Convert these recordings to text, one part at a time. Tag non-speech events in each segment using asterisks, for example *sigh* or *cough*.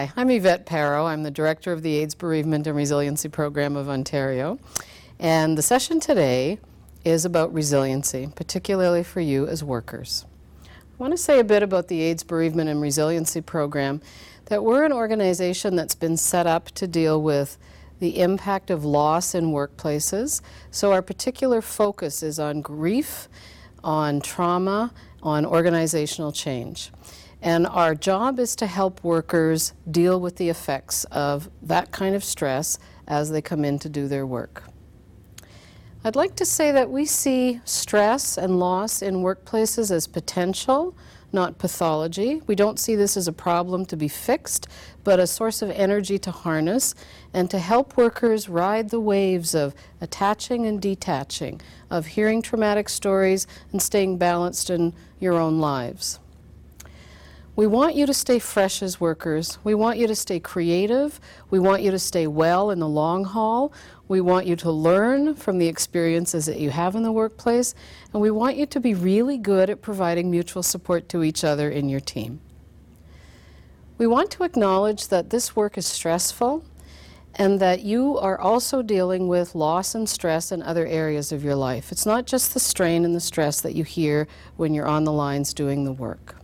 Hi, I'm Yvette Perreault. I'm the Director of the AIDS Bereavement and Resiliency Program of Ontario. And the session today is about resiliency, particularly for you as workers. I want to say a bit about the AIDS Bereavement and Resiliency Program, that we're an organization that's been set up to deal with the impact of loss in workplaces. So our particular focus is on grief, on trauma, on organizational change. And our job is to help workers deal with the effects of that kind of stress as they come in to do their work. I'd like to say that we see stress and loss in workplaces as potential, not pathology. We don't see this as a problem to be fixed, but a source of energy to harness and to help workers ride the waves of attaching and detaching, of hearing traumatic stories and staying balanced in your own lives. We want you to stay fresh as workers. We want you to stay creative. We want you to stay well in the long haul. We want you to learn from the experiences that you have in the workplace. And we want you to be really good at providing mutual support to each other in your team. We want to acknowledge that this work is stressful and that you are also dealing with loss and stress in other areas of your life. It's not just the strain and the stress that you hear when you're on the lines doing the work.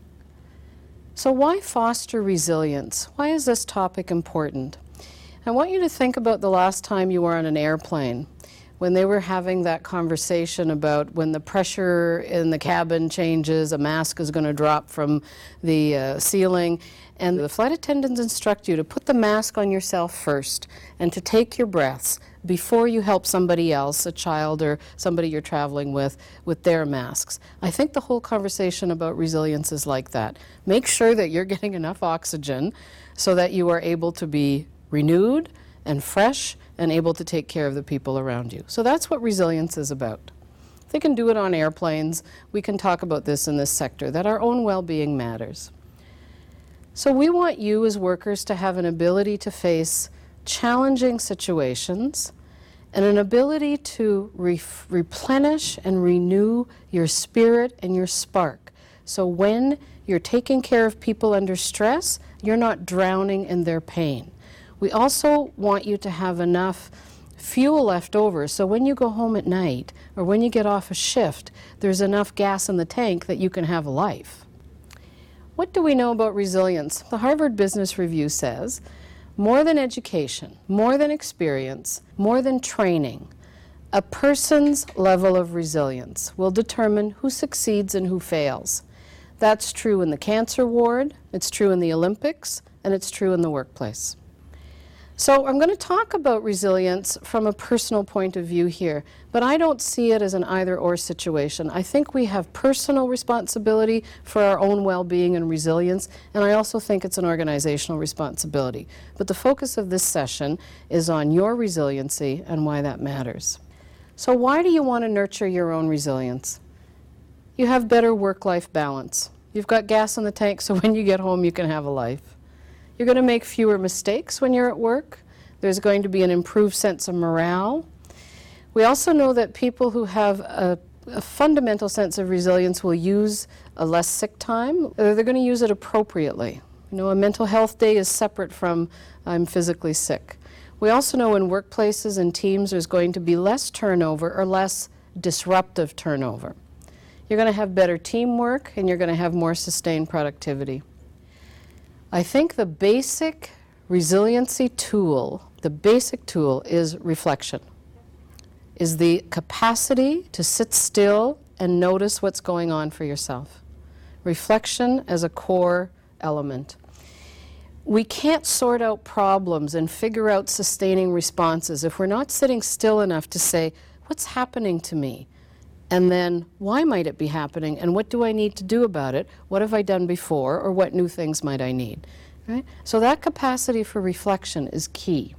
So, why foster resilience? Why is this topic important? I want you to think about the last time you were on an airplane when they were having that conversation about when the pressure in the cabin changes, a mask is going to drop from the uh, ceiling, and the flight attendants instruct you to put the mask on yourself first and to take your breaths before you help somebody else, a child or somebody you're traveling with, with their masks. I think the whole conversation about resilience is like that. Make sure that you're *laughs* getting enough oxygen so that you are able to be renewed and fresh and able to take care of the people around you. So that's what resilience is about. They can do it on airplanes. We can talk about this in this sector, that our own well being matters. So we want you as workers to have an ability to face challenging situations and an ability to re- replenish and renew your spirit and your spark. So when you're taking care of people under stress, you're not drowning in their pain. We also want you to have enough fuel left over so when you go home at night or when you get off a shift, there's enough gas in the tank that you can have a life. What do we know about resilience? The Harvard Business Review says more than education, more than experience, more than training, a person's level of resilience will determine who succeeds and who fails. That's true in the cancer ward, it's true in the Olympics, and it's true in the workplace. So I'm going to talk about resilience from a personal point of view here, but I don't see it as an either or situation. I think we have personal responsibility for our own well-being and resilience, and I also think it's an organizational responsibility. But the focus of this session is on your resiliency and why that matters. So why do you want to nurture your own resilience? You have better work-life balance. You've got gas in the tank *laughs* so when you get home you can have a life. You're going to make fewer mistakes when you're at work. There's going to be an improved sense of morale. We also know that people who have a, a fundamental sense of resilience will use a less sick time. They're going to use it appropriately. You know, a mental health day is separate from I'm physically sick. We also know in workplaces and teams there's going to be less turnover or less disruptive turnover. You're going to have better teamwork and you're going to have more sustained productivity. I think the basic resiliency tool, the basic tool is reflection, is the capacity to sit still and notice what's going on for yourself. Reflection as a core element. We can't sort out problems and figure out sustaining responses if we're not sitting still enough to say, what's happening to me? And then, why might it be happening? And what do I need to do about it? What have I done before? Or what new things might I need? Right? So, that capacity for reflection is key.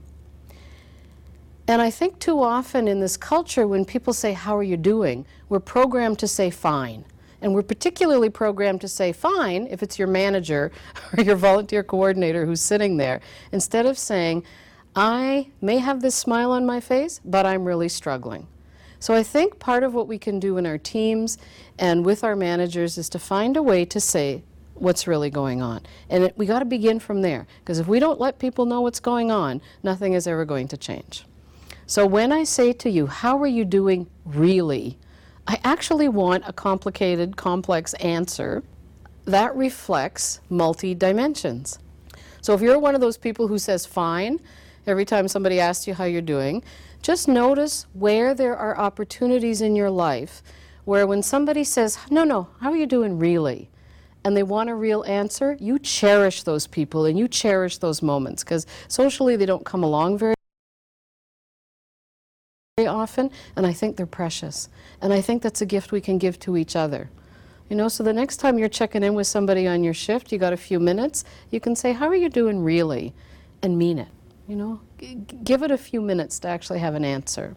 And I think too often in this culture, when people say, How are you doing? we're programmed to say, Fine. And we're particularly programmed to say, Fine, if it's your manager *laughs* or your volunteer coordinator who's sitting there, instead of saying, I may have this smile on my face, but I'm really struggling. So I think part of what we can do in our teams and with our managers is to find a way to say what's really going on. And it, we got to begin from there because if we don't let people know what's going on, nothing is ever going to change. So when I say to you, how are you doing really? I actually want a complicated, complex answer that reflects multi dimensions. So if you're one of those people who says fine every time somebody asks you how you're doing, just notice where there are opportunities in your life where when somebody says, No, no, how are you doing really? and they want a real answer, you cherish those people and you cherish those moments because socially they don't come along very often, and I think they're precious. And I think that's a gift we can give to each other. You know, so the next time you're checking in with somebody on your shift, you got a few minutes, you can say, How are you doing really? and mean it. You know, give it a few minutes to actually have an answer.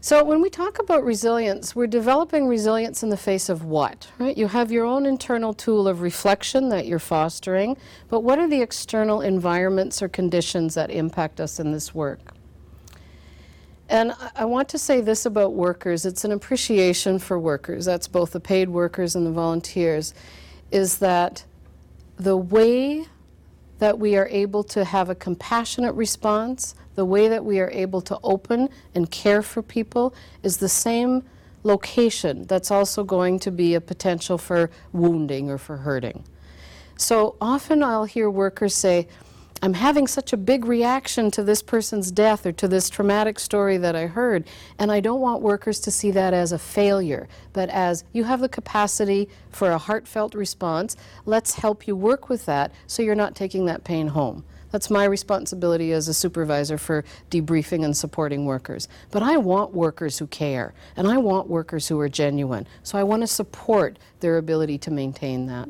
So when we talk about resilience, we're developing resilience in the face of what? Right? You have your own internal tool of reflection that you're fostering, but what are the external environments or conditions that impact us in this work? And I want to say this about workers it's an appreciation for workers, that's both the paid workers and the volunteers, is that the way that we are able to have a compassionate response, the way that we are able to open and care for people, is the same location that's also going to be a potential for wounding or for hurting. So often I'll hear workers say, I'm having such a big reaction to this person's death or to this traumatic story that I heard, and I don't want workers to see that as a failure, but as you have the capacity for a heartfelt response. Let's help you work with that so you're not taking that pain home. That's my responsibility as a supervisor for debriefing and supporting workers. But I want workers who care, and I want workers who are genuine. So I want to support their ability to maintain that.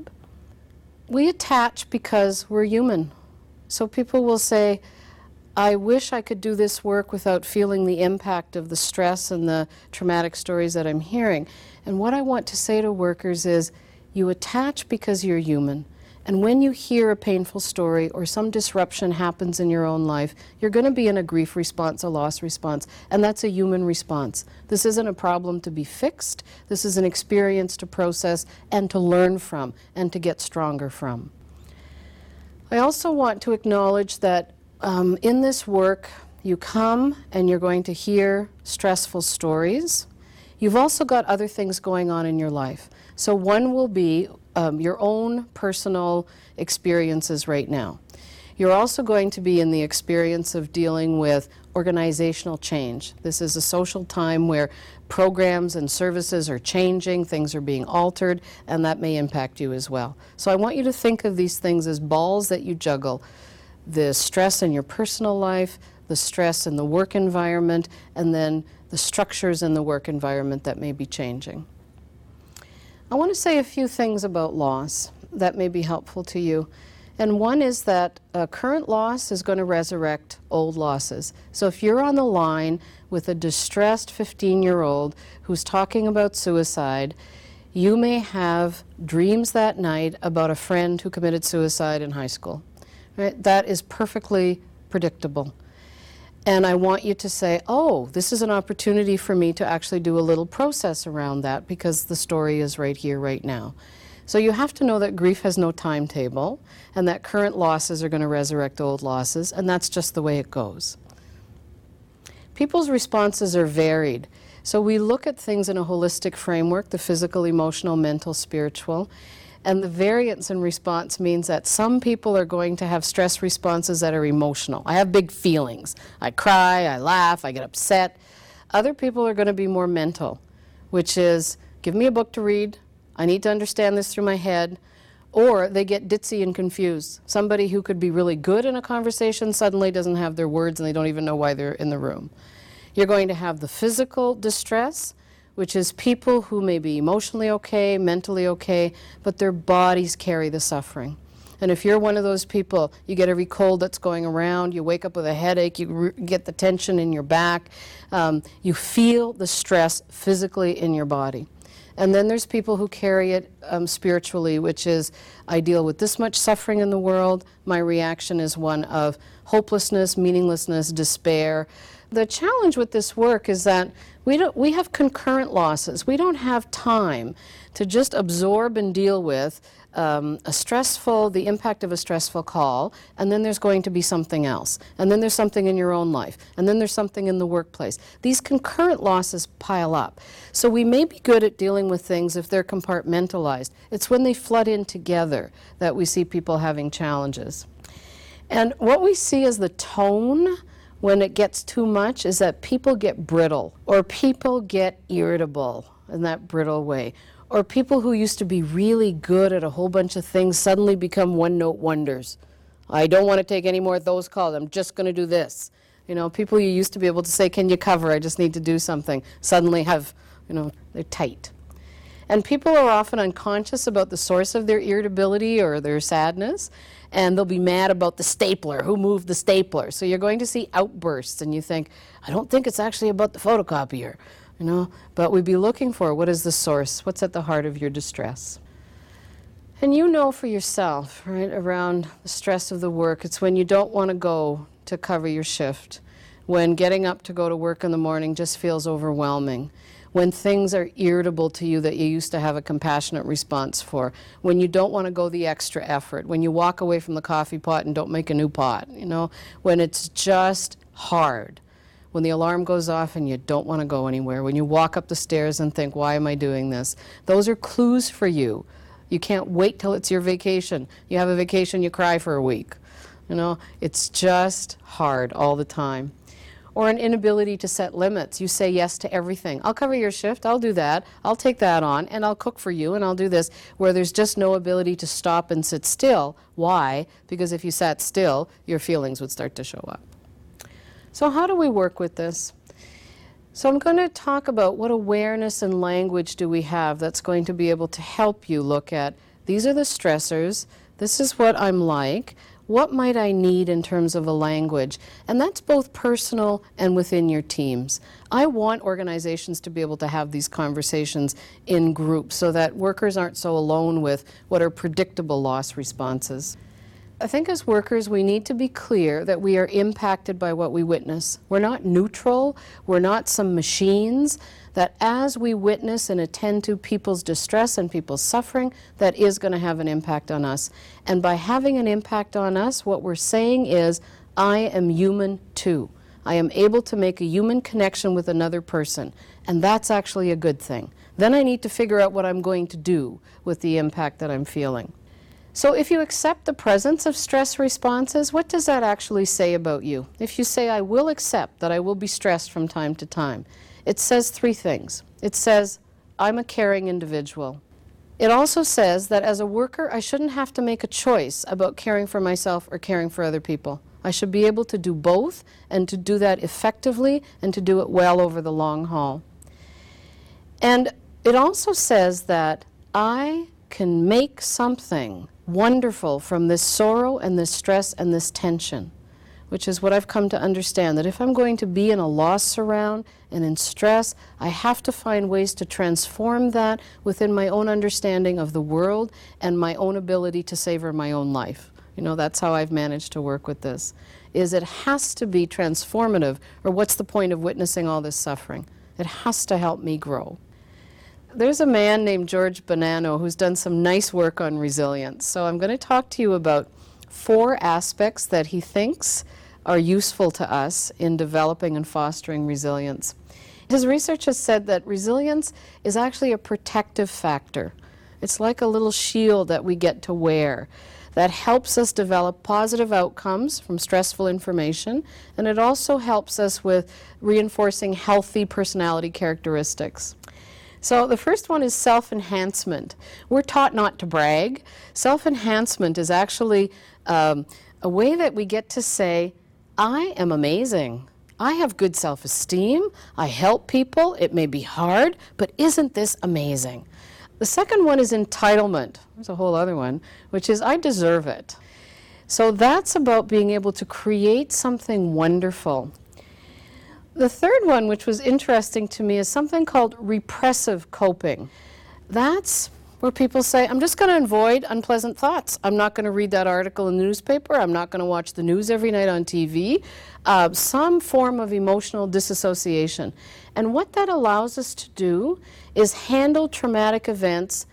We attach because we're human. So people will say, I wish I could do this work without feeling the impact of the stress and the traumatic stories that I'm hearing. And what I want to say to workers is you attach because you're human. And when you hear a painful story or some disruption happens in your own life, you're going to be in a grief response, a loss response, and that's a human response. This isn't a problem to be fixed. This is an experience to process and to learn from and to get stronger from. I also want to acknowledge that um, in this work, you come and you're going to hear stressful stories. You've also got other things going on in your life. So, one will be um, your own personal experiences right now. You're also going to be in the experience of dealing with organizational change. This is a social time where programs and services are changing, things are being altered, and that may impact you as well. So I want you to think of these things as balls that you juggle the stress in your personal life, the stress in the work environment, and then the structures in the work environment that may be changing. I want to say a few things about loss that may be helpful to you. And one is that a current loss is going to resurrect old losses. So if you're on the line with a distressed 15 year old who's talking about suicide, you may have dreams that night about a friend who committed suicide in high school. Right? That is perfectly predictable. And I want you to say, oh, this is an opportunity for me to actually do a little process around that because the story is right here, right now. So you have to know that grief has no timetable and that current losses are going to resurrect old losses, and that's just the way it goes. People's responses are varied. So we look at things in a holistic framework the physical, emotional, mental, spiritual. And the variance in response means that some people are going to have stress responses that are emotional. I have big feelings. I cry, I laugh, I get upset. Other people are going to be more mental, which is give me a book to read, I need to understand this through my head. Or they get ditzy and confused. Somebody who could be really good in a conversation suddenly doesn't have their words and they don't even know why they're in the room. You're going to have the physical distress, which is people who may be emotionally okay, mentally okay, but their bodies carry the suffering. And if you're one of those people, you get every cold that's going around, you wake up with a headache, you get the tension in your back, um, you feel the stress physically in your body. And then there's people who carry it um, spiritually, which is I deal with this much suffering in the world. My reaction is one of hopelessness, meaninglessness, despair. The challenge with this work is that we, don't, we have concurrent losses. We don't have time to just absorb and deal with um, a stressful, the impact of a stressful call, and then there's going to be something else. And then there's something in your own life. And then there's something in the workplace. These concurrent losses pile up. So we may be good at dealing with things if they're compartmentalized. It's when they flood in together that we see people having challenges. And what we see as the tone when it gets too much is that people get brittle or people get irritable in that brittle way. Or people who used to be really good at a whole bunch of things suddenly become one note wonders. I don't want to take any more of those calls. I'm just going to do this. You know, people you used to be able to say, Can you cover? I just need to do something, suddenly have, you know, they're tight. And people are often unconscious about the source of their irritability or their sadness, and they'll be mad about the stapler. Who moved the stapler? So you're going to see outbursts, and you think, I don't think it's actually about the photocopier, you know. But we'd be looking for what is the source? What's at the heart of your distress? And you know for yourself, right, around the stress of the work, it's when you don't want to go to cover your shift, when getting up to go to work in the morning just feels overwhelming when things are irritable to you that you used to have a compassionate response for, when you don't want to go the extra effort, when you walk away from the coffee pot and don't make a new pot, you know, when it's just hard, when the alarm goes off and you don't want to go anywhere, when you walk up the stairs and think, why am I doing this? Those are clues for you. You can't wait till it's your vacation. You have a vacation, you cry for a week. You know, it's just hard all the time or an inability to set limits. You say yes to everything. I'll cover your shift, I'll do that, I'll take that on, and I'll cook for you, and I'll do this, where there's just no ability to stop and sit still. Why? Because if you sat still, your feelings would start to show up. So, how do we work with this? So, I'm going to talk about what awareness and language do we have that's going to be able to help you look at these are the stressors, this is what I'm like, what might I need in terms of a language? And that's both personal and within your teams. I want organizations to be able to have these conversations in groups so that workers aren't so alone with what are predictable loss responses. I think as workers, we need to be clear that we are impacted by what we witness. We're not neutral, we're not some machines, that as we witness and attend to people's distress and people's suffering, that is going to have an impact on us. And by having an impact on us, what we're saying is, I am human too. I am able to make a human connection with another person, and that's actually a good thing. Then I need to figure out what I'm going to do with the impact that I'm feeling. So if you accept the presence of stress responses, what does that actually say about you? If you say, I will accept that I will be stressed from time to time, it says three things. It says, I'm a caring individual. It also says that as a worker, I shouldn't have to make a choice about caring for myself or caring for other people. I should be able to do both and to do that effectively and to do it well over the long haul. And it also says that I can make something wonderful from this sorrow and this stress and this tension, which is what I've come to understand that if I'm going to be in a loss surround and in stress, I have to find ways to transform that within my own understanding of the world and my own ability to savor my own life. You know, that's how I've managed to work with this. Is it has to be transformative, or what's the point of witnessing all this suffering? It has to help me grow. There's a man named George Bonanno who's done some nice work on resilience. So I'm going to talk to you about four aspects that he thinks are useful to us in developing and fostering resilience. His research has said that resilience is actually a protective factor. It's like a little shield that we get to wear that helps us develop positive outcomes from stressful information, and it also helps us with reinforcing healthy personality characteristics. So the first one is self enhancement. We're taught not to brag. Self enhancement is actually um, a way that we get to say, I am amazing. I have good self esteem. I help people. It may be hard, but isn't this amazing? The second one is entitlement. There's a whole other one, which is I deserve it. So that's about being able to create something wonderful. The third one, which was interesting to me, is something called repressive coping. That's where people say, I'm just going to avoid unpleasant thoughts. I'm not going to read that article in the newspaper. I'm not going to watch the news every night on TV. Uh, some form of emotional disassociation. And what that allows us to do is handle traumatic events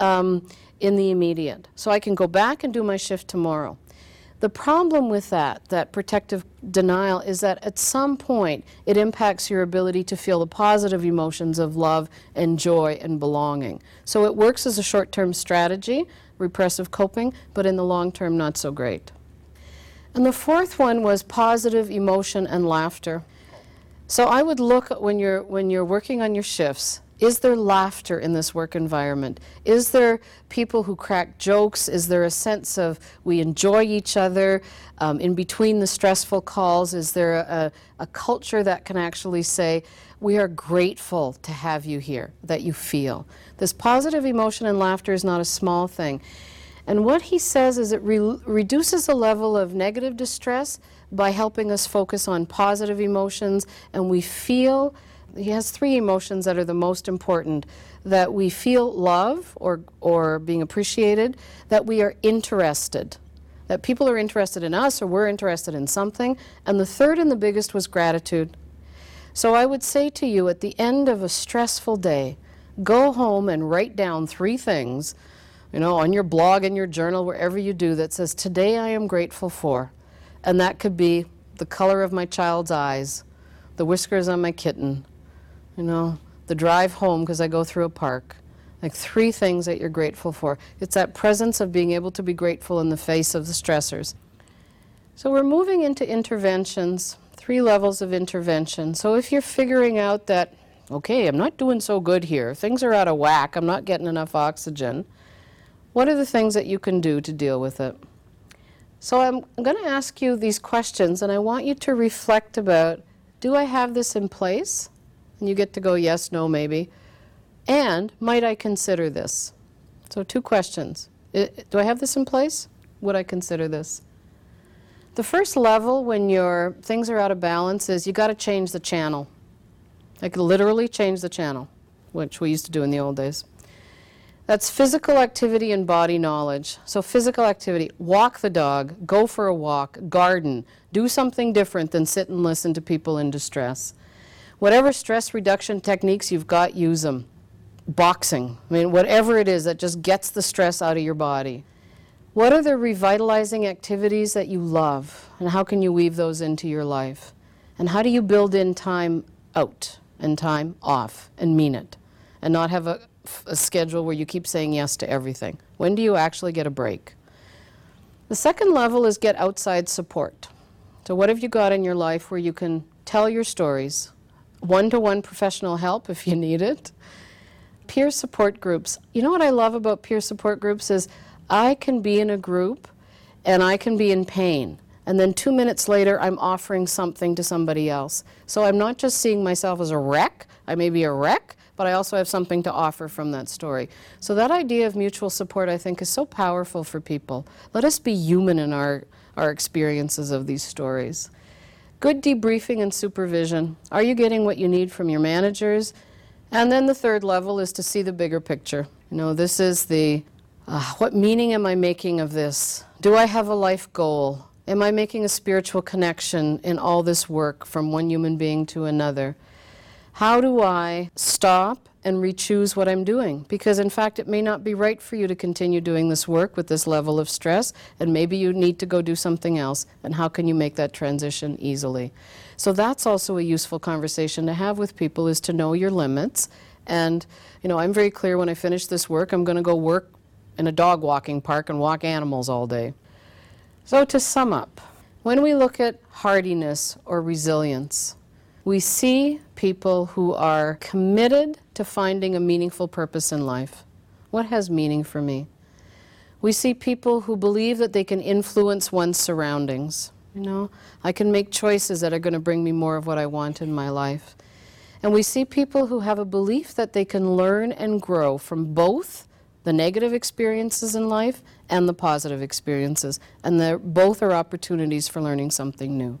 um, in the immediate. So I can go back and do my shift tomorrow. The problem with that, that protective denial, is that at some point it impacts your ability to feel the positive emotions of love and joy and belonging. So it works as a short term strategy, repressive coping, but in the long term, not so great. And the fourth one was positive emotion and laughter. So I would look when you're, when you're working on your shifts is there laughter in this work environment? Is there people who crack jokes? Is there a sense of we enjoy each other um, in between the stressful calls? Is there a, a culture that can actually say, we are grateful to have you here, that you feel? This positive emotion and laughter is not a small thing. And what he says is it re- reduces the level of negative distress by helping us focus on positive emotions, and we feel he has three emotions that are the most important that we feel love or, or being appreciated, that we are interested, that people are interested in us or we're interested in something, and the third and the biggest was gratitude. So I would say to you at the end of a stressful day, go home and write down three things, you know, on your blog, in your journal, wherever you do, that says, Today I am grateful for. And that could be the color of my child's eyes, the whiskers on my kitten, you know, the drive home because I go through a park. Like three things that you're grateful for. It's that presence of being able to be grateful in the face of the stressors. So we're moving into interventions, three levels of intervention. So if you're figuring out that, okay, I'm not doing so good here, things are out of whack, I'm not getting enough oxygen, what are the things that you can do to deal with it? So I'm, going to ask you these questions, and I want you to reflect about do I have this in place? And you get to go yes, no, maybe. And might I consider this? So, two questions. do I have this in place? Would I consider this? The first level when your things are out of balance is you got to change the channel. Like literally change the channel, which we used to do in the old days. That's physical activity and body knowledge. So, physical activity walk the dog, go for a walk, garden, do something different than sit and listen to people in distress. Whatever stress reduction techniques you've got, use them. Boxing, I mean, whatever it is that just gets the stress out of your body. What are the revitalizing activities that you love, and how can you weave those into your life? And how do you build in time out and time off and mean it, and not have a, a schedule where you keep saying yes to everything? When do you actually get a break? The second level is get outside support. So, what have you got in your life where you can tell your stories, one to one professional help if you need it. Peer support groups. You know what I love about peer support groups is I can be in a group and I can be in pain. And then two minutes later, I'm offering something to somebody else. So I'm not just seeing myself as a wreck, I may be a wreck, but I also have something to offer from that story. So that idea of mutual support, I think, is so powerful for people. Let us be human in our, our experiences of these stories. Good debriefing and supervision. Are you getting what you need from your managers? And then the third level is to see the bigger picture. You know, this is the uh, what meaning am I making of this? Do I have a life goal? Am I making a spiritual connection in all this work from one human being to another? How do I stop and re-choose what I'm doing? Because in fact, it may not be right for you to continue doing this work with this level of stress, and maybe you need to go do something else. And how can you make that transition easily? So that's also a useful conversation to have with people is to know your limits. And you know, I'm very clear when I finish this work, I'm going to go work in a dog walking park and walk animals all day. So to sum up, when we look at hardiness or resilience, we see people who are committed to finding a meaningful purpose in life. What has meaning for me? We see people who believe that they can influence one's surroundings. You know, I can make choices that are going to bring me more of what I want in my life. And we see people who have a belief that they can learn and grow from both the negative experiences in life and the positive experiences. And both are opportunities for learning something new.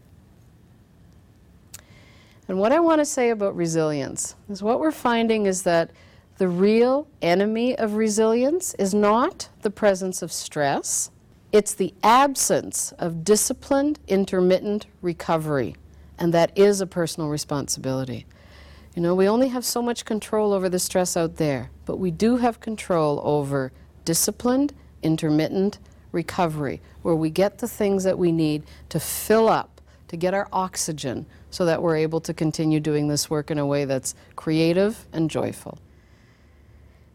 And what I want to say about resilience is what we're finding is that the real enemy of resilience is not the presence of stress, it's the absence of disciplined, intermittent recovery. And that is a personal responsibility. You know, we only have so much control over the stress out there, but we do have control over disciplined, intermittent recovery, where we get the things that we need to fill up, to get our oxygen, so that we're able to continue doing this work in a way that's creative and joyful.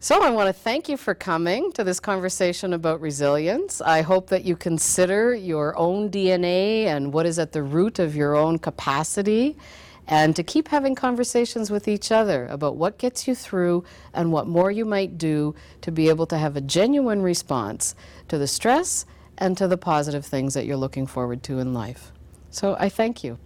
So, I want to thank you for coming to this conversation about resilience. I hope that you consider your own DNA and what is at the root of your own capacity, and to keep having conversations with each other about what gets you through and what more you might do to be able to have a genuine response to the stress and to the positive things that you're looking forward to in life. So, I thank you.